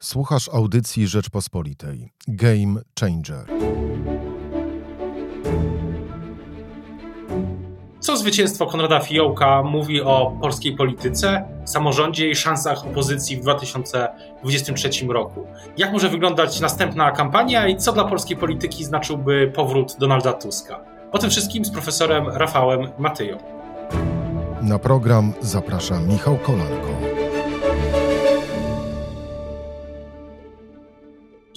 Słuchasz audycji Rzeczpospolitej. Game Changer. Co zwycięstwo Konrada Fiołka mówi o polskiej polityce, samorządzie i szansach opozycji w 2023 roku? Jak może wyglądać następna kampania i co dla polskiej polityki znaczyłby powrót Donalda Tuska? O tym wszystkim z profesorem Rafałem Matyją. Na program zaprasza Michał Kolanko.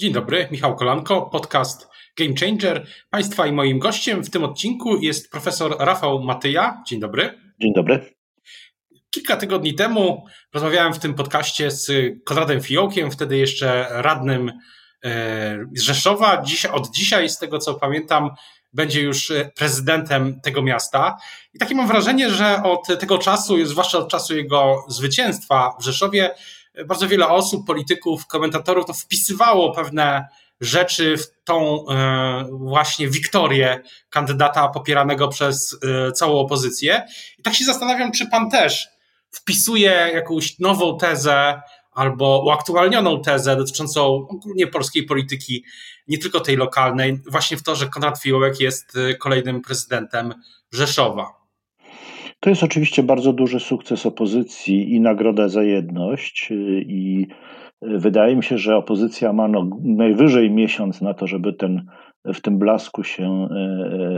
Dzień dobry, Michał Kolanko, podcast Game Changer. Państwa i moim gościem w tym odcinku jest profesor Rafał Matyja. Dzień dobry. Dzień dobry. Kilka tygodni temu rozmawiałem w tym podcaście z Konradem Fiołkiem, wtedy jeszcze radnym e, z Rzeszowa. Dziś, od dzisiaj, z tego co pamiętam, będzie już prezydentem tego miasta. I takie mam wrażenie, że od tego czasu, zwłaszcza od czasu jego zwycięstwa w Rzeszowie, bardzo wiele osób, polityków, komentatorów to wpisywało pewne rzeczy w tą e, właśnie wiktorię kandydata popieranego przez e, całą opozycję. I tak się zastanawiam, czy pan też wpisuje jakąś nową tezę albo uaktualnioną tezę dotyczącą ogólnie polskiej polityki, nie tylko tej lokalnej, właśnie w to, że Konrad Fiołek jest e, kolejnym prezydentem Rzeszowa. To jest oczywiście bardzo duży sukces opozycji i nagroda za jedność. Y, I y, wydaje mi się, że opozycja ma no, najwyżej miesiąc na to, żeby ten, w tym blasku się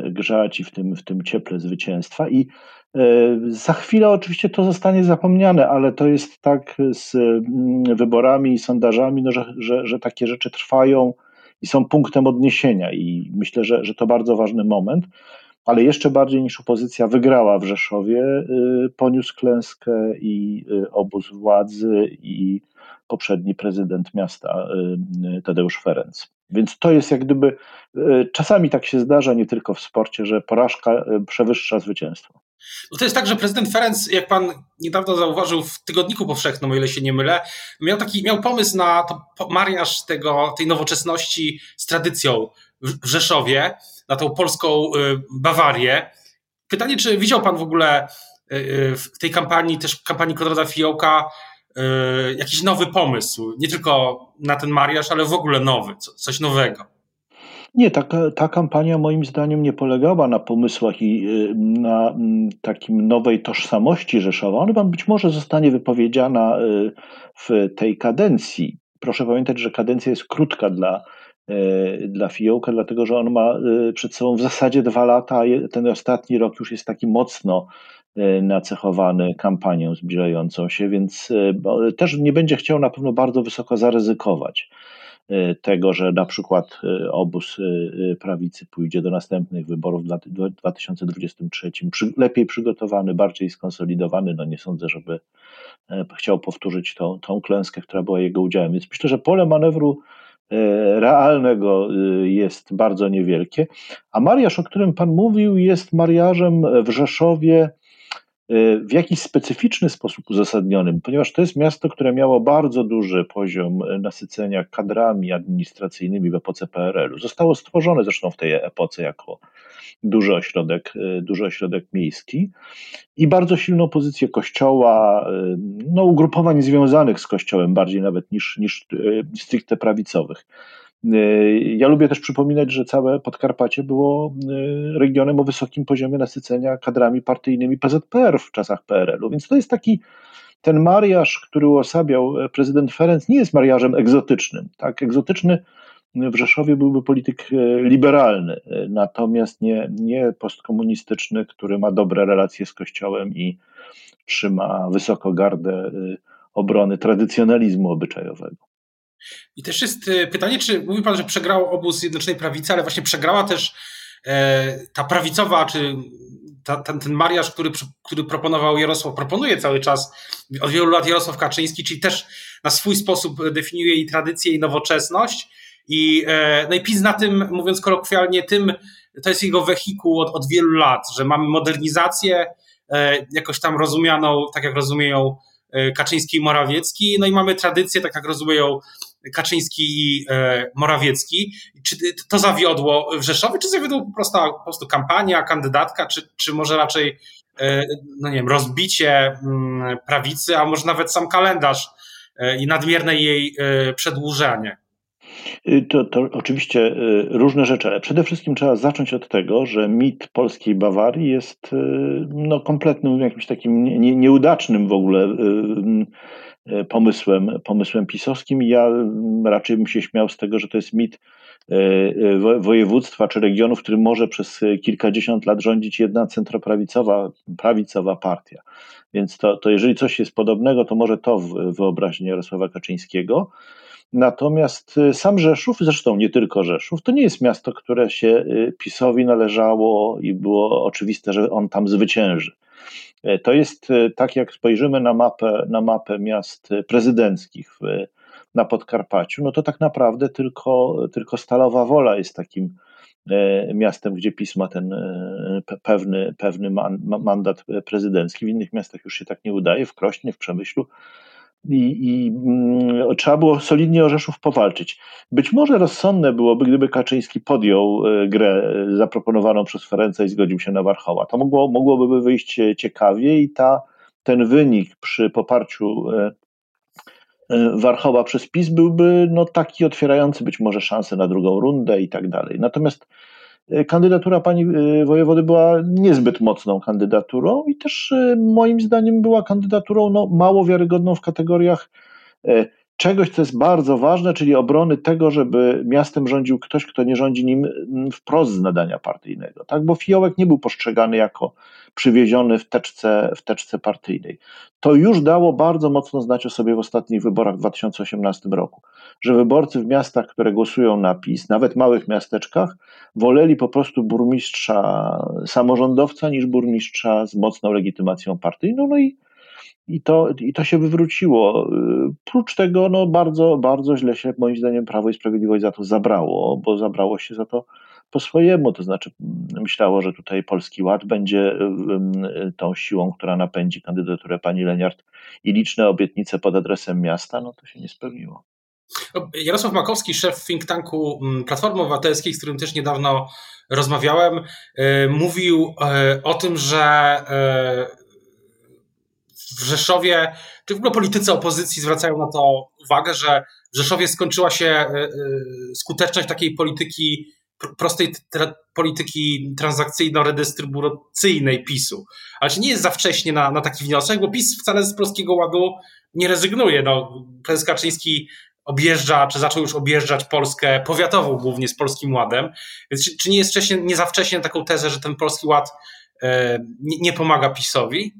y, grzać i w tym, w tym cieple zwycięstwa. I za chwilę oczywiście to zostanie zapomniane, ale to jest tak z mm, wyborami i sondażami, no, że, że, że takie rzeczy trwają i są punktem odniesienia. I myślę, że, że to bardzo ważny moment ale jeszcze bardziej niż opozycja wygrała w Rzeszowie, y, poniósł klęskę i y, obóz władzy i poprzedni prezydent miasta y, Tadeusz Ferenc. Więc to jest jak gdyby, czasami tak się zdarza, nie tylko w sporcie, że porażka przewyższa zwycięstwo. No to jest tak, że prezydent Ferenc, jak pan niedawno zauważył w Tygodniku Powszechnym, o ile się nie mylę, miał taki, miał pomysł na to mariaż tego, tej nowoczesności z tradycją w Rzeszowie na tą polską y, Bawarię. Pytanie, czy widział Pan w ogóle y, y, w tej kampanii, też kampanii Konrada Fiołka, jakiś nowy pomysł? Nie tylko na ten mariaż, ale w ogóle nowy, coś nowego. Nie, ta, ta kampania moim zdaniem nie polegała na pomysłach i na mm, takim nowej tożsamości Rzeszowa. Ona być może zostanie wypowiedziana w tej kadencji. Proszę pamiętać, że kadencja jest krótka dla dla Fiołka, dlatego że on ma e, przed sobą w zasadzie dwa lata, ten ostatni rok już jest taki mocno e, nacechowany kampanią zbliżającą się, więc też nie będzie chciał na pewno bardzo wysoko zaryzykować tego, że na przykład obóz prawicy pójdzie do następnych wyborów w 2023 lepiej przygotowany, bardziej skonsolidowany. No nie sądzę, żeby chciał powtórzyć tą, tą klęskę, która była jego udziałem. Więc myślę, że pole manewru E, realnego y, jest bardzo niewielkie. A mariaż, o którym Pan mówił, jest mariażem w Rzeszowie w jakiś specyficzny sposób uzasadnionym, ponieważ to jest miasto, które miało bardzo duży poziom nasycenia kadrami administracyjnymi w epoce PRL-u. Zostało stworzone zresztą w tej epoce jako duży ośrodek, y, duży ośrodek miejski i bardzo silną pozycję kościoła, y, no, ugrupowań związanych z kościołem bardziej nawet niż, niż y, stricte prawicowych. Ja lubię też przypominać, że całe Podkarpacie było regionem o wysokim poziomie nasycenia kadrami partyjnymi PZPR w czasach PRL-u, więc to jest taki ten mariaż, który uosabiał prezydent Ferenc, nie jest mariażem egzotycznym. Tak, egzotyczny w Rzeszowie byłby polityk e, liberalny, e, natomiast nie, nie postkomunistyczny, który ma dobre relacje z Kościołem i trzyma wysoko gardę e, obrony tradycjonalizmu obyczajowego. I też jest pytanie, czy mówi Pan, że przegrał obóz Zjednoczonej Prawicy, ale właśnie przegrała też ta prawicowa, czy ta, ten, ten mariaż, który, który proponował Jarosław, proponuje cały czas od wielu lat Jarosław Kaczyński, czyli też na swój sposób definiuje i tradycję, i nowoczesność, i, e, no i PiS na tym, mówiąc kolokwialnie, tym, to jest jego wehikuł od, od wielu lat, że mamy modernizację e, jakoś tam rozumianą, tak jak rozumieją e, Kaczyński i Morawiecki, no i mamy tradycję, tak jak rozumieją Kaczyński i Morawiecki. Czy to zawiodło w Rzeszowie, czy zawiodło po prostu, po prostu kampania, kandydatka, czy, czy może raczej no nie wiem, rozbicie mm, prawicy, a może nawet sam kalendarz i nadmierne jej przedłużanie. Y, to, to oczywiście y, różne rzeczy, ale przede wszystkim trzeba zacząć od tego, że mit polskiej Bawarii jest y, no, kompletnym, jakimś takim nie, nieudacznym w ogóle pomysłem, pomysłem pisowskim. Ja raczej bym się śmiał z tego, że to jest mit województwa czy regionu, w którym może przez kilkadziesiąt lat rządzić jedna centroprawicowa prawicowa partia. Więc to, to jeżeli coś jest podobnego, to może to w wyobraźni Jarosława Kaczyńskiego. Natomiast sam Rzeszów, zresztą nie tylko Rzeszów, to nie jest miasto, które się PiSowi należało i było oczywiste, że on tam zwycięży. E, to jest y, tak, jak spojrzymy na mapę, na mapę miast prezydenckich w, na Podkarpaciu, no to tak naprawdę tylko, tylko Stalowa Wola jest takim e, miastem, gdzie PiS ma ten e, pewny, pewny mandat prezydencki. W innych miastach już się tak nie udaje, w Krośnie, w Przemyślu i, i mm, trzeba było solidnie o Rzeszów powalczyć. Być może rozsądne byłoby, gdyby Kaczyński podjął e, grę e, zaproponowaną przez Ferenca i zgodził się na Warchoła. To mogło, mogłoby wyjść e, ciekawie i ta, ten wynik przy poparciu Warchoła przez PiS byłby no, taki otwierający być może szansę na drugą rundę i tak dalej. Natomiast kandydatura pani e, wojewody była niezbyt mocną kandydaturą i też e, moim zdaniem była kandydaturą no, mało wiarygodną w kategoriach czegoś, co jest bardzo ważne, czyli obrony tego, żeby miastem rządził ktoś, kto nie rządzi nim wprost z nadania partyjnego. Tak? Bo Fiołek nie był postrzegany jako przywieziony w teczce, w teczce partyjnej. To już dało bardzo mocno znać o sobie w ostatnich wyborach w 2018 roku, że wyborcy w miastach, które głosują na PiS, nawet małych miasteczkach, woleli po prostu burmistrza, samorządowca niż burmistrza z mocną legitymacją partyjną. No i i to, I to się wywróciło. Prócz tego, no bardzo, bardzo źle się moim zdaniem Prawo i Sprawiedliwość za to zabrało, bo zabrało się za to po swojemu, to znaczy myślało, że tutaj Polski Ład będzie tą siłą, która napędzi kandydaturę pani Leniart i liczne obietnice pod adresem miasta, no to się nie spełniło. Jarosław Makowski, szef think tanku mm, Platformy Obywatelskiej, z którym też niedawno rozmawiałem, mówił o tym, że w Rzeszowie, czy w ogóle politycy opozycji zwracają na to uwagę, że w Rzeszowie skończyła się skuteczność takiej polityki prostej tra polityki transakcyjno-redystrybucyjnej PiSu. Ale czy nie jest za wcześnie na, na taki wniosek, bo PiS wcale z Polskiego Ładu nie rezygnuje. No, prezes Kaczyński objeżdża, czy zaczął już objeżdżać Polskę powiatową głównie z Polskim Ładem. Więc czy, czy nie jest wcześnie, nie za wcześnie taką tezę, że ten Polski Ład e, nie, nie pomaga PiSowi?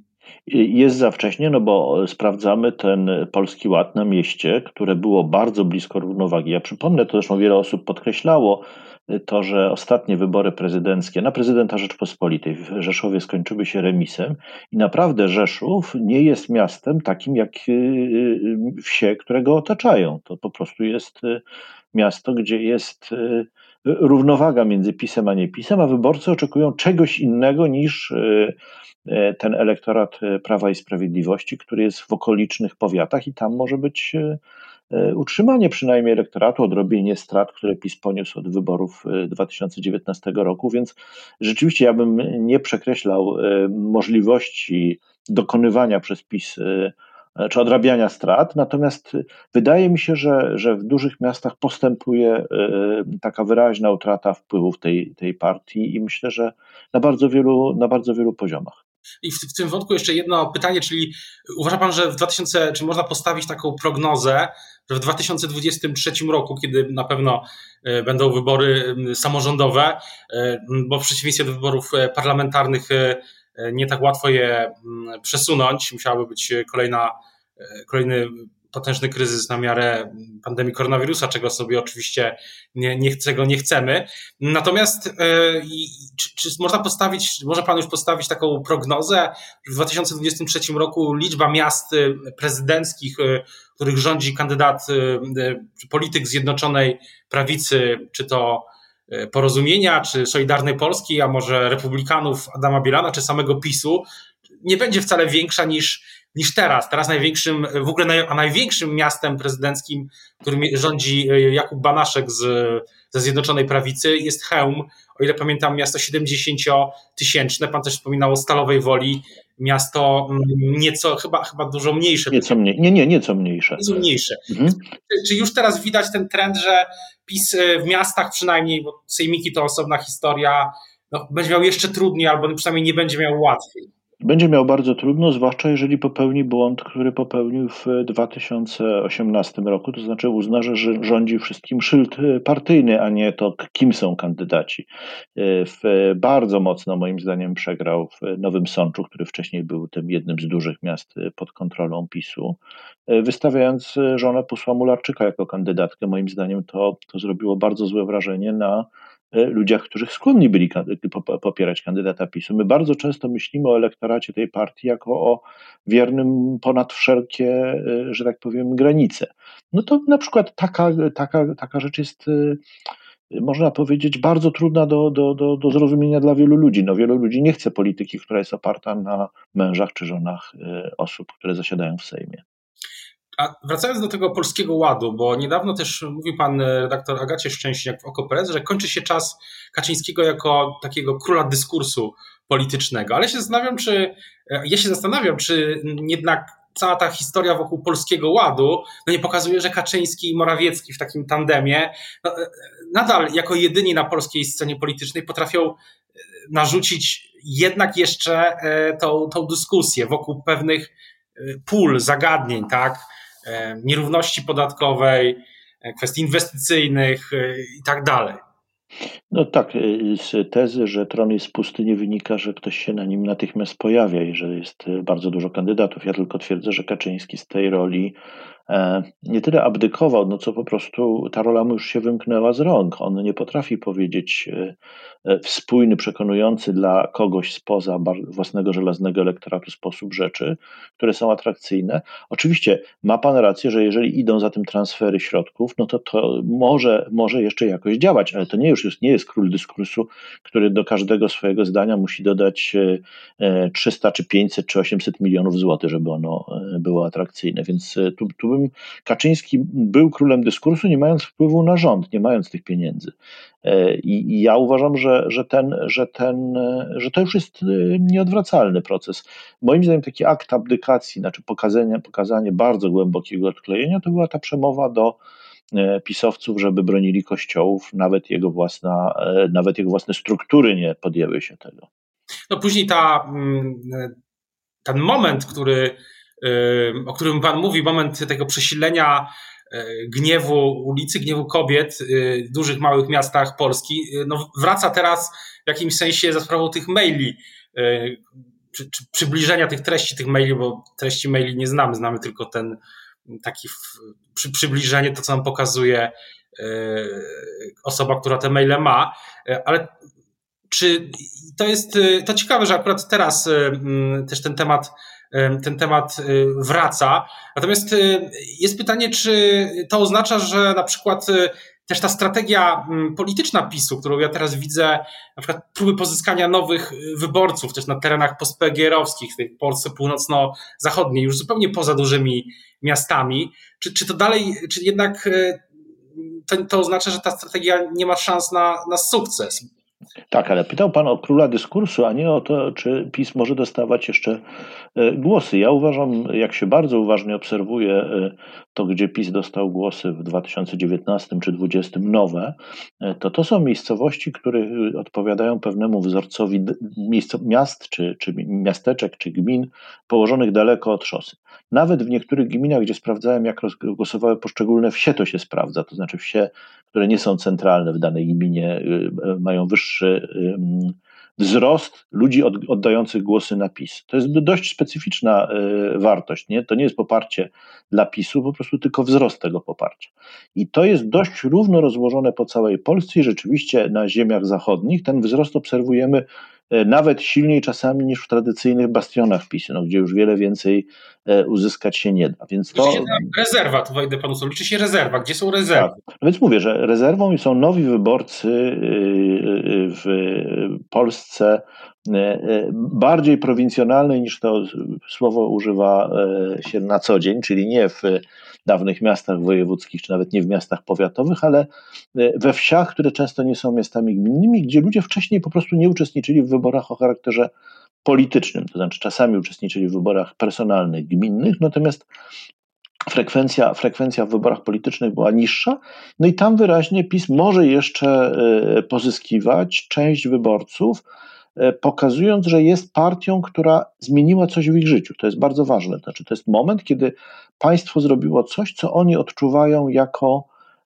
Jest za wcześnie, no bo sprawdzamy ten Polski Ład na mieście, które było bardzo blisko równowagi. Ja przypomnę, to zresztą wiele osób podkreślało, to, że ostatnie wybory prezydenckie na prezydenta Rzeczpospolitej w Rzeszowie skończyły się remisem i naprawdę Rzeszów nie jest miastem takim jak y, y, wsie, które go otaczają. To po prostu jest y, miasto, gdzie jest równowaga między pisem a niepisem, a wyborcy oczekują czegoś innego niż ten elektorat Prawa i Sprawiedliwości, który jest w okolicznych powiatach i tam może być E, utrzymanie przynajmniej elektoratu, odrobienie strat, które PiS poniósł od wyborów 2019 e, roku, więc rzeczywiście ja bym nie przekreślał e, możliwości dokonywania przez PiS czy odrabiania strat, natomiast wydaje mi się, że, że w dużych miastach postępuje taka wyraźna utrata wpływów tej, tej partii i myślę, że na bardzo wielu, na bardzo wielu poziomach. I w, w, tym wątku jeszcze jedno pytanie, czyli uważa Pan, że w 2000, czy można postawić taką prognozę, że w 2023 roku, kiedy na pewno e, będą wybory samorządowe, e, bo w przeciwieństwie do wyborów e, parlamentarnych nie tak łatwo je przesunąć, musiałaby być kolejna, kolejny potężny kryzys na miarę pandemii koronawirusa, czego sobie oczywiście nie, nie, czego nie chcemy. Natomiast e, czy, czy, można postawić, może Pan już postawić taką prognozę, że w 2023 roku liczba miast e, prezydenckich, e, w których rządzi kandydat, polityk Zjednoczonej Prawicy, czy to Porozumienia, czy Solidarnej Polski, a może Republikanów Adama Bielana, czy samego PiSu, nie będzie wcale większa niż niż teraz. Teraz największym, w ogóle naj, a największym miastem prezydenckim, którym rządzi Jakub Banaszek z, ze Zjednoczonej Prawicy jest Chełm. O ile pamiętam, miasto 70-tysięczne. Pan też wspominał o Stalowej Woli. Miasto mm, nieco, chyba, chyba dużo mniejsze. Nieco mniej, nie, nie, nieco mniejsze. Nieco mniejsze. Mhm. Czy, czy już teraz widać ten trend, że PiS w miastach przynajmniej, bo sejmiki to osobna historia, no, będzie miał jeszcze trudniej, albo przynajmniej nie będzie miał łatwiej. Będzie miał bardzo trudno, zwłaszcza jeżeli popełni błąd, który popełnił w 2018 roku, to znaczy uzna, że rządzi wszystkim szyld partyjny, a nie to, kim są kandydaci. W bardzo mocno, moim zdaniem, przegrał w Nowym Sączu, który wcześniej był tym jednym z dużych miast pod kontrolą PiSu, wystawiając żonę posła Mularczyka jako kandydatkę. Moim zdaniem to, to zrobiło bardzo złe wrażenie na E, ludziach, którzy skłonni byli popierać kandydata PiSu. My bardzo często myślimy o elektoracie tej partii jako o wiernym ponad wszelkie, e, że tak powiem, granice. No to na przykład taka, taka, taka rzecz jest e, można powiedzieć, bardzo trudna do, do, do, do zrozumienia dla wielu ludzi. No, wielu ludzi nie chce polityki, która jest oparta na mężach czy żonach osób, które zasiadają w Sejmie. A wracając do tego polskiego ładu, bo niedawno też mówił pan e, redaktor Agacie Szczęśniak w OKO.press, że kończy się czas Kaczyńskiego jako takiego króla dyskursu politycznego. Ale się zastanawiam, czy e, ja się zastanawiam, czy jednak cała ta historia wokół polskiego ładu no nie pokazuje, że Kaczyński i Morawiecki w takim tandemie no, e, nadal jako jedyni na polskiej scenie politycznej potrafią narzucić jednak jeszcze tą, tą dyskusję wokół pewnych pól, zagadnień, tak? E, nierówności podatkowej, e, kwestii inwestycyjnych e, i tak dalej. No tak, z tezy, że tron jest pusty, nie wynika, że ktoś się na nim natychmiast pojawia i że jest bardzo dużo kandydatów. Ja tylko twierdzę, że Kaczyński z tej roli nie tyle abdykował, no co po prostu ta rola mu już się wymknęła z rąk. On nie potrafi powiedzieć E, spójny, przekonujący dla kogoś spoza własnego żelaznego elektoratu sposób rzeczy, które są atrakcyjne. Oczywiście ma Pan rację, że jeżeli idą za tym transfery środków, no to to może, może jeszcze jakoś działać, ale to nie już jest, nie jest król dyskursu, który do każdego swojego zdania musi dodać 300 e, czy 500 czy 800 milionów złotych, żeby ono e, było atrakcyjne. Więc tu, tu Kaczyński był królem dyskursu, nie mając wpływu na rząd, nie mając tych pieniędzy. I, i ja uważam, że że, ten, że, ten, że to już jest y, nieodwracalny proces. Moim zdaniem taki akt abdykacji, znaczy pokazanie, pokazanie bardzo głębokiego odklejenia, to była ta przemowa do e, pisowców, żeby bronili kościołów, nawet jego, własna, e, nawet jego własne struktury nie podjęły się tego. No później ta, mm, ten moment, który, o którym Pan mówi, moment tego przesilenia E, gniewu ulicy, gniewu kobiet e, w dużych, małych miastach Polski, e, no wraca teraz w jakimś sensie za sprawą tych maili, przy, przy, przybliżenia tych treści tych maili, bo treści maili nie znamy, znamy tylko ten taki przy, przybliżenie, to co nam pokazuje osoba, która te maile ma, ale czy to jest, to ciekawe, że akurat teraz też ten temat ten temat y, wraca. Natomiast y, jest pytanie, czy to oznacza, że na przykład y, też ta strategia mm, polityczna PiSu, którą ja teraz widzę, na przykład próby pozyskania nowych wyborców też na terenach postpegierowskich, w tej Polsce północno-zachodniej, już zupełnie poza dużymi miastami, czy, czy to dalej, czy jednak to, to oznacza, że ta strategia nie ma szans na, na sukces? Tak, ale pytał Pan o króla dyskursu, a nie o to, czy PiS może dostawać jeszcze e, głosy. Ja uważam, jak się bardzo uważnie obserwuje e, to, gdzie PiS dostał głosy w 2019 czy 2020 nowe, e, to to są miejscowości, które odpowiadają pewnemu wzorcowi miast, czy, czy miasteczek, czy gmin położonych daleko od szosy. Nawet w niektórych gminach, gdzie sprawdzałem, jak głosowały poszczególne wsie, to się sprawdza. To znaczy wsie, które nie są centralne w danej gminie, mają wyższy wzrost ludzi oddających głosy na PiS. To jest dość specyficzna e, wartość. Nie? To nie jest poparcie dla PiSu, po prostu tylko wzrost tego poparcia. I to jest dość równo rozłożone po całej Polsce i rzeczywiście na ziemiach zachodnich ten wzrost obserwujemy nawet silniej czasami niż w tradycyjnych bastionach PiSu, no, gdzie już wiele więcej uzyskać się nie da. Więc to... Rezerwa, tu wejdę panu liczy się rezerwa. Gdzie są rezerwy? Tak. No więc mówię, że rezerwą są nowi wyborcy w Polsce bardziej prowincjonalnej niż to słowo używa się na co dzień, czyli nie w dawnych miastach wojewódzkich, czy nawet nie w miastach powiatowych, ale e, we wsiach, które często nie są miastami gminnymi, gdzie ludzie wcześniej po prostu nie uczestniczyli w wyborach o charakterze politycznym, to znaczy czasami uczestniczyli w wyborach personalnych, gminnych, natomiast frekwencja, frekwencja w wyborach politycznych była niższa, no i tam wyraźnie PiS może jeszcze e, pozyskiwać część wyborców, pokazując, że jest partią, która zmieniła coś w ich życiu. To jest bardzo ważne. Znaczy, to jest moment, kiedy państwo zrobiło coś, co oni odczuwają jako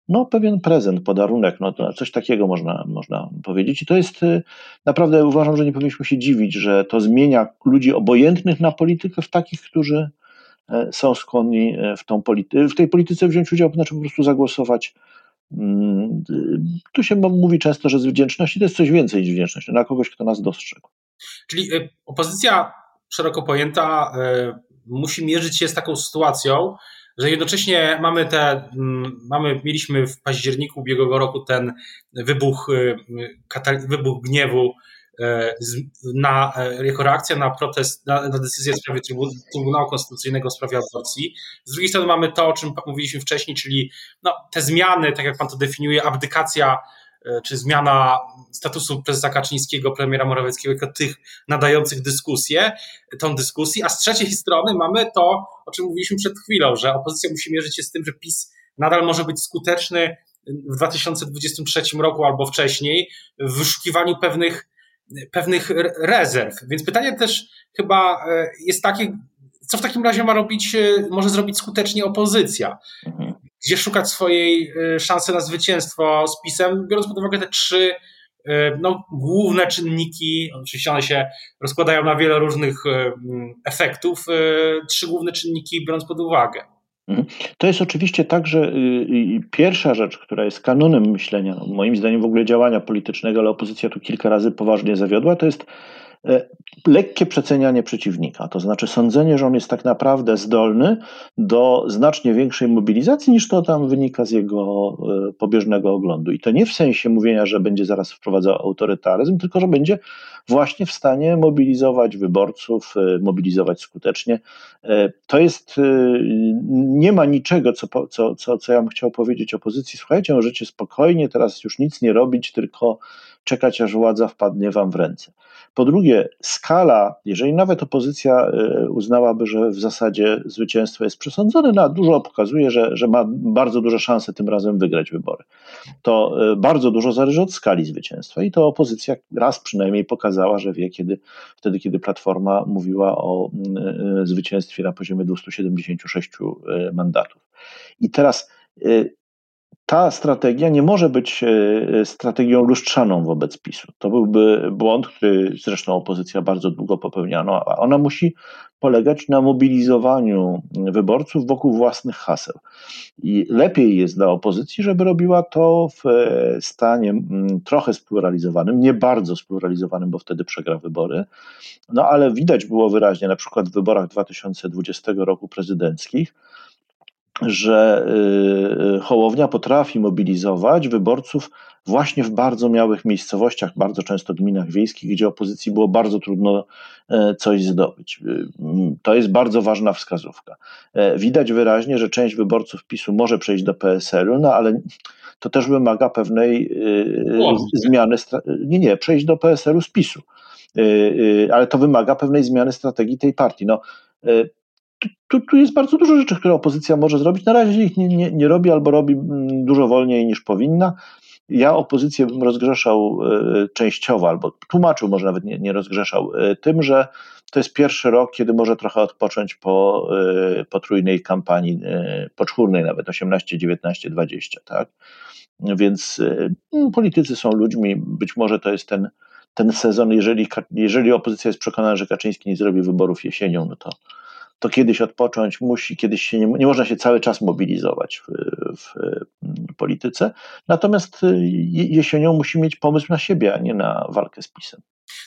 no, pewien prezent, podarunek, no, coś takiego można, można powiedzieć. I to jest e, naprawdę uważam, że nie powinniśmy się dziwić, że to zmienia ludzi obojętnych na politykę w takich, którzy e, są skłonni w, tą polity- w tej polityce wziąć udział, znaczy po prostu zagłosować tu się mówi często, że z wdzięczności to jest coś więcej niż wdzięczność, na kogoś, kto nas dostrzegł. Czyli y, opozycja szeroko pojęta y, musi mierzyć się z taką sytuacją, że jednocześnie mamy te, mm, mamy, mieliśmy w październiku ubiegłego roku ten wybuch, y, wybuch gniewu E, na, e, jako reakcja na protest, na, na decyzję w sprawie Trybunału Konstytucyjnego w sprawie aborcji. Z drugiej strony mamy to, o czym mówiliśmy wcześniej, czyli no, te zmiany, tak jak pan to definiuje, abdykacja e, czy zmiana statusu prezesa Kaczyńskiego, premiera Morawieckiego jako tych nadających dyskusję, tą dyskusję, a z trzeciej strony mamy to, o czym mówiliśmy przed chwilą, że opozycja musi mierzyć się z tym, że PiS nadal może być skuteczny w 2023 roku albo wcześniej w wyszukiwaniu pewnych pewnych rezerw. Więc pytanie też chyba e, jest takie, co w takim razie ma robić, e, może zrobić skutecznie opozycja? Mhm. Gdzie szukać swojej e, szansy na zwycięstwo z PiSem, biorąc pod uwagę te trzy no, główne czynniki, oczywiście one się rozkładają na wiele różnych efektów, trzy główne czynniki biorąc pod uwagę. Mhm. To jest oczywiście tak, że y, y, pierwsza rzecz, która jest kanonem myślenia, moim zdaniem w ogóle działania politycznego, ale opozycja tu kilka razy poważnie zawiodła, to jest lekkie przecenianie przeciwnika, to znaczy sądzenie, że on jest tak naprawdę zdolny do znacznie większej mobilizacji niż to tam wynika z jego e, pobieżnego oglądu. I to nie w sensie mówienia, że będzie zaraz wprowadzał autorytaryzm, tylko że będzie właśnie w stanie mobilizować wyborców, e, mobilizować skutecznie. To jest, nie ma niczego, co, co, co, co ja bym chciał powiedzieć opozycji. Słuchajcie, możecie spokojnie teraz już nic nie robić, tylko czekać, aż władza wpadnie wam w ręce. Po drugie, skala, jeżeli nawet opozycja e, uznałaby, że w zasadzie zwycięstwo jest przesądzone, no, dużo pokazuje, że, że ma bardzo duże szanse tym razem wygrać wybory. To e, bardzo dużo zależy od skali zwycięstwa i to opozycja raz przynajmniej pokazała, że wie, kiedy, wtedy, kiedy Platforma mówiła o e, zwycięstwie na poziomie 276 mandatów. I teraz ta strategia nie może być e, strategią lustrzaną wobec PiSu. To byłby błąd, który zresztą opozycja bardzo długo popełniano, ona musi polegać na mobilizowaniu wyborców wokół własnych haseł. I lepiej jest dla opozycji, żeby robiła to w e, stanie trochę spluralizowanym, nie bardzo spluralizowanym, bo wtedy przegra wybory. No ale widać było wyraźnie, na przykład w wyborach 2020 roku prezydenckich, że y, y, Hołownia potrafi mobilizować wyborców właśnie w bardzo małych miejscowościach, bardzo często gminach wiejskich, gdzie opozycji było bardzo trudno e, coś zdobyć. Y, to jest bardzo ważna wskazówka. E, widać wyraźnie, że część wyborców PiSu może przejść do PSL-u, no ale to też wymaga pewnej zmiany. Nie, nie, przejść do PSL-u z PiSu. Ale to wymaga pewnej zmiany strategii tej partii. No, tu, tu, jest bardzo dużo rzeczy, które opozycja może zrobić. Na razie ich nie, nie, nie robi albo robi mm, dużo wolniej niż powinna. Ja opozycję bym rozgrzeszał e, częściowo, albo tłumaczył, może nawet nie, nie rozgrzeszał, e, tym, że to jest pierwszy rok, kiedy może trochę odpocząć po e, potrójnej kampanii, poczwórnej nawet, 18, 19, 20, tak? Więc politycy są ludźmi, być może to jest ten, ten sezon, jeżeli, jeżeli opozycja jest przekonana, że Kaczyński nie zrobi wyborów jesienią, no to to kiedyś odpocząć musi, kiedyś się nie, nie można się cały czas mobilizować w, w, polityce. Natomiast y, jesienią musi mieć pomysł na siebie, a nie na walkę z PiSem.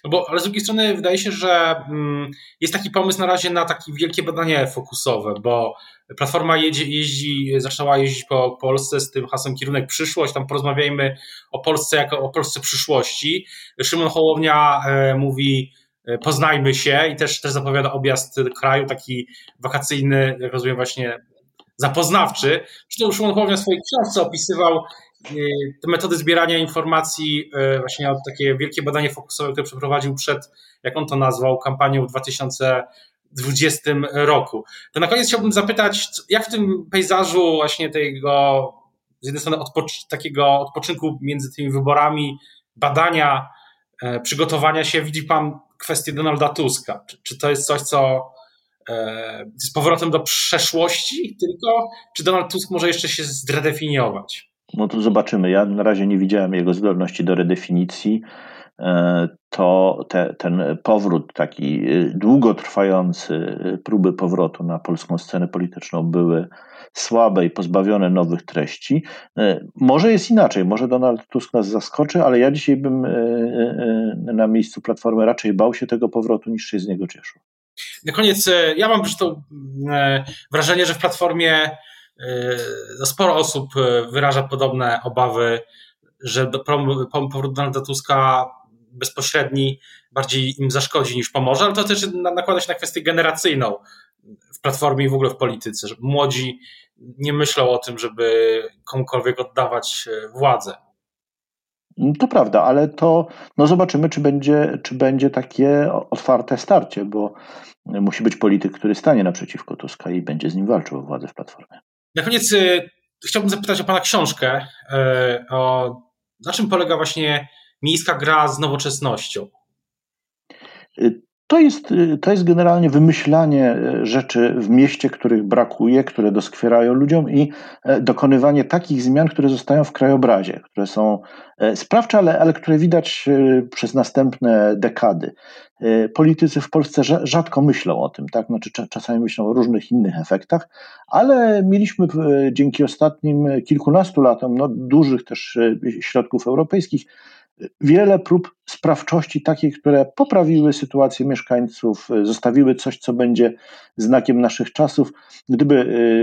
No bo, ale z drugiej strony wydaje się, że mm, jest taki pomysł na razie na takie wielkie badanie fokusowe, bo Platforma jeździ, zaczęła jeździć po Polsce z tym hasłem kierunek przyszłość, tam porozmawiajmy o Polsce jako o Polsce przyszłości. Szymon Hołownia e, mówi poznajmy się i też, też zapowiada objazd kraju, taki wakacyjny, jak rozumiem właśnie zapoznawczy. Zresztą Szymon Hołownia w swojej książce opisywał te metody zbierania informacji, e, właśnie takie wielkie badanie fokusowe, które przeprowadził przed, jak on to nazwał, kampanią w 2020 roku. To na koniec chciałbym zapytać, jak w tym pejzażu właśnie tego, z jednej strony takiego odpoczynku między tymi wyborami, badania, e, przygotowania się, widzi Pan kwestię Donalda Tuska? Czy, czy to jest coś, co e, z powrotem do przeszłości tylko, czy Donald Tusk może jeszcze się zredefiniować? No to zobaczymy. Ja na razie nie widziałem jego zdolności do redefinicji. To te, ten powrót, taki e, długotrwający e, próby powrotu na polską scenę polityczną były słabe i pozbawione nowych treści. Może jest inaczej, może Donald Tusk nas zaskoczy, ale ja dzisiaj bym na miejscu Platformy raczej bał się tego powrotu niż się z niego cieszył. Na koniec, ja mam zresztą wrażenie, że w Platformie no sporo osób wyraża podobne obawy, że powrót Donalda Tuska bezpośredni bardziej im zaszkodzi niż pomoże, ale to też nakłada się na kwestię generacyjną w platformie i w ogóle w polityce, że młodzi nie myślą o tym, żeby komukolwiek oddawać e, władzę. To prawda, ale to no zobaczymy, czy będzie, czy będzie takie otwarte starcie, bo musi być polityk, który stanie naprzeciwko Tuska i będzie z nim walczył o władzę w Platformie. Na koniec y, chciałbym zapytać o Pana książkę. Y, o, na czym polega właśnie miejska gra z nowoczesnością? Y, to jest, to jest generalnie wymyślanie rzeczy w mieście, których brakuje, które doskwierają ludziom i e, dokonywanie takich zmian, które zostają w krajobrazie, które są e, sprawcze, ale, ale które widać przez następne dekady. Y, politycy w Polsce rzadko myślą o tym, tak? Znaczy, czasami myślą o różnych innych efektach, ale mieliśmy dzięki ostatnim kilkunastu latom, no, dużych też y, środków europejskich, wiele prób sprawczości takiej, które poprawiły sytuację mieszkańców, zostawiły coś, co będzie znakiem naszych czasów. Gdyby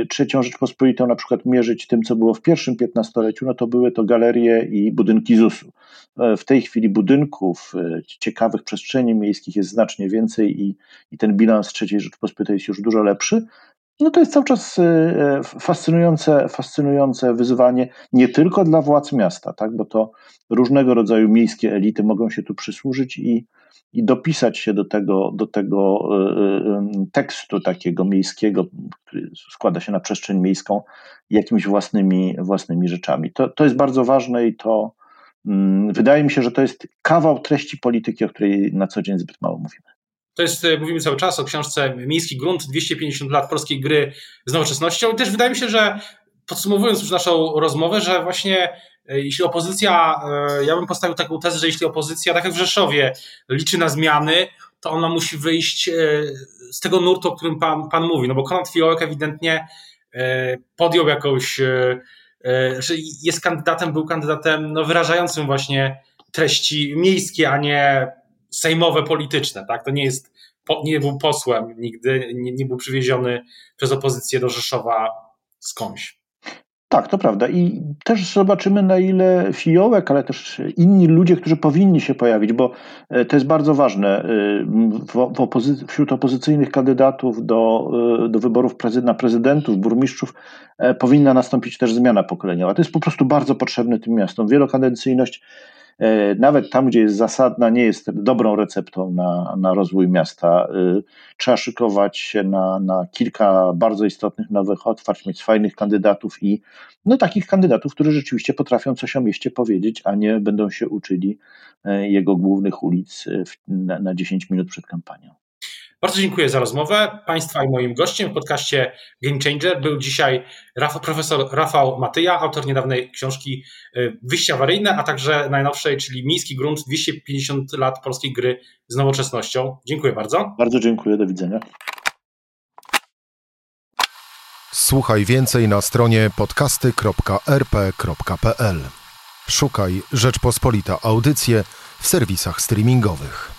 y, trzecią Rzeczpospolitą na przykład mierzyć tym, co było w pierwszym piętnastoleciu, no to były to galerie i budynki ZUS-u. E, w tej chwili budynków, e, ciekawych przestrzeni miejskich jest znacznie więcej i, i ten bilans trzeciej Rzeczpospolitej jest już dużo lepszy. No to jest cały czas e, fascynujące, fascynujące wyzwanie nie tylko dla władz miasta, tak, bo to różnego rodzaju miejskie elity mogą się tu przysłużyć i, i dopisać się do tego, do tego tekstu takiego miejskiego, który składa się na przestrzeń miejską, jakimiś własnymi, własnymi rzeczami. To, to jest bardzo ważne i to, Mm, wydaje mi się, że to jest kawał treści polityki, o której na co dzień zbyt mało mówimy. To jest, e, mówimy cały czas o książce Miejski Grunt, 250 lat polskiej gry z nowoczesnością. I też wydaje mi się, że podsumowując już naszą rozmowę, że właśnie e, jeśli opozycja, e, ja bym postawił taką tezę, że jeśli opozycja, tak jak w Rzeszowie, liczy na zmiany, to ona musi wyjść z tego nurtu, o którym pan, pan mówi. No bo Konrad Fiołek ewidentnie podjął jakąś że jest kandydatem, był kandydatem no, wyrażającym właśnie treści miejskie, a nie sejmowe, polityczne. Tak? To nie jest, nie był posłem nigdy, nie, nie był przywieziony przez opozycję do Rzeszowa skądś. Tak, to prawda. I też zobaczymy, na ile Fiołek, ale też inni ludzie, którzy powinni się pojawić, bo e, to jest bardzo ważne. E, opozy- wśród opozycyjnych kandydatów do, e, do wyborów na prezydentów, burmistrzów powinna nastąpić też zmiana pokoleniowa. To jest po prostu bardzo potrzebne tym miastom. Wielokadencyjność nawet tam, gdzie jest zasadna, nie jest dobrą receptą na, na rozwój miasta. E, trzeba szykować się na, na kilka bardzo istotnych nowych otwarć, mieć fajnych kandydatów i no, takich kandydatów, którzy rzeczywiście potrafią coś o mieście powiedzieć, a nie będą się uczyli e, jego głównych ulic na, na 10 minut przed kampanią. Bardzo dziękuję za rozmowę. Państwa i moim gościem w podcaście Game Changer był dzisiaj Rafał, profesor Rafał Matyja, autor niedawnej książki y, Wyjście awaryjne, a także najnowszej, czyli Miejski Grunt 250 lat polskiej gry z nowoczesnością. Dziękuję bardzo. Bardzo dziękuję, do widzenia. Słuchaj więcej na stronie podcasty.rp.pl. Szukaj Rzeczpospolita Audycje w serwisach streamingowych.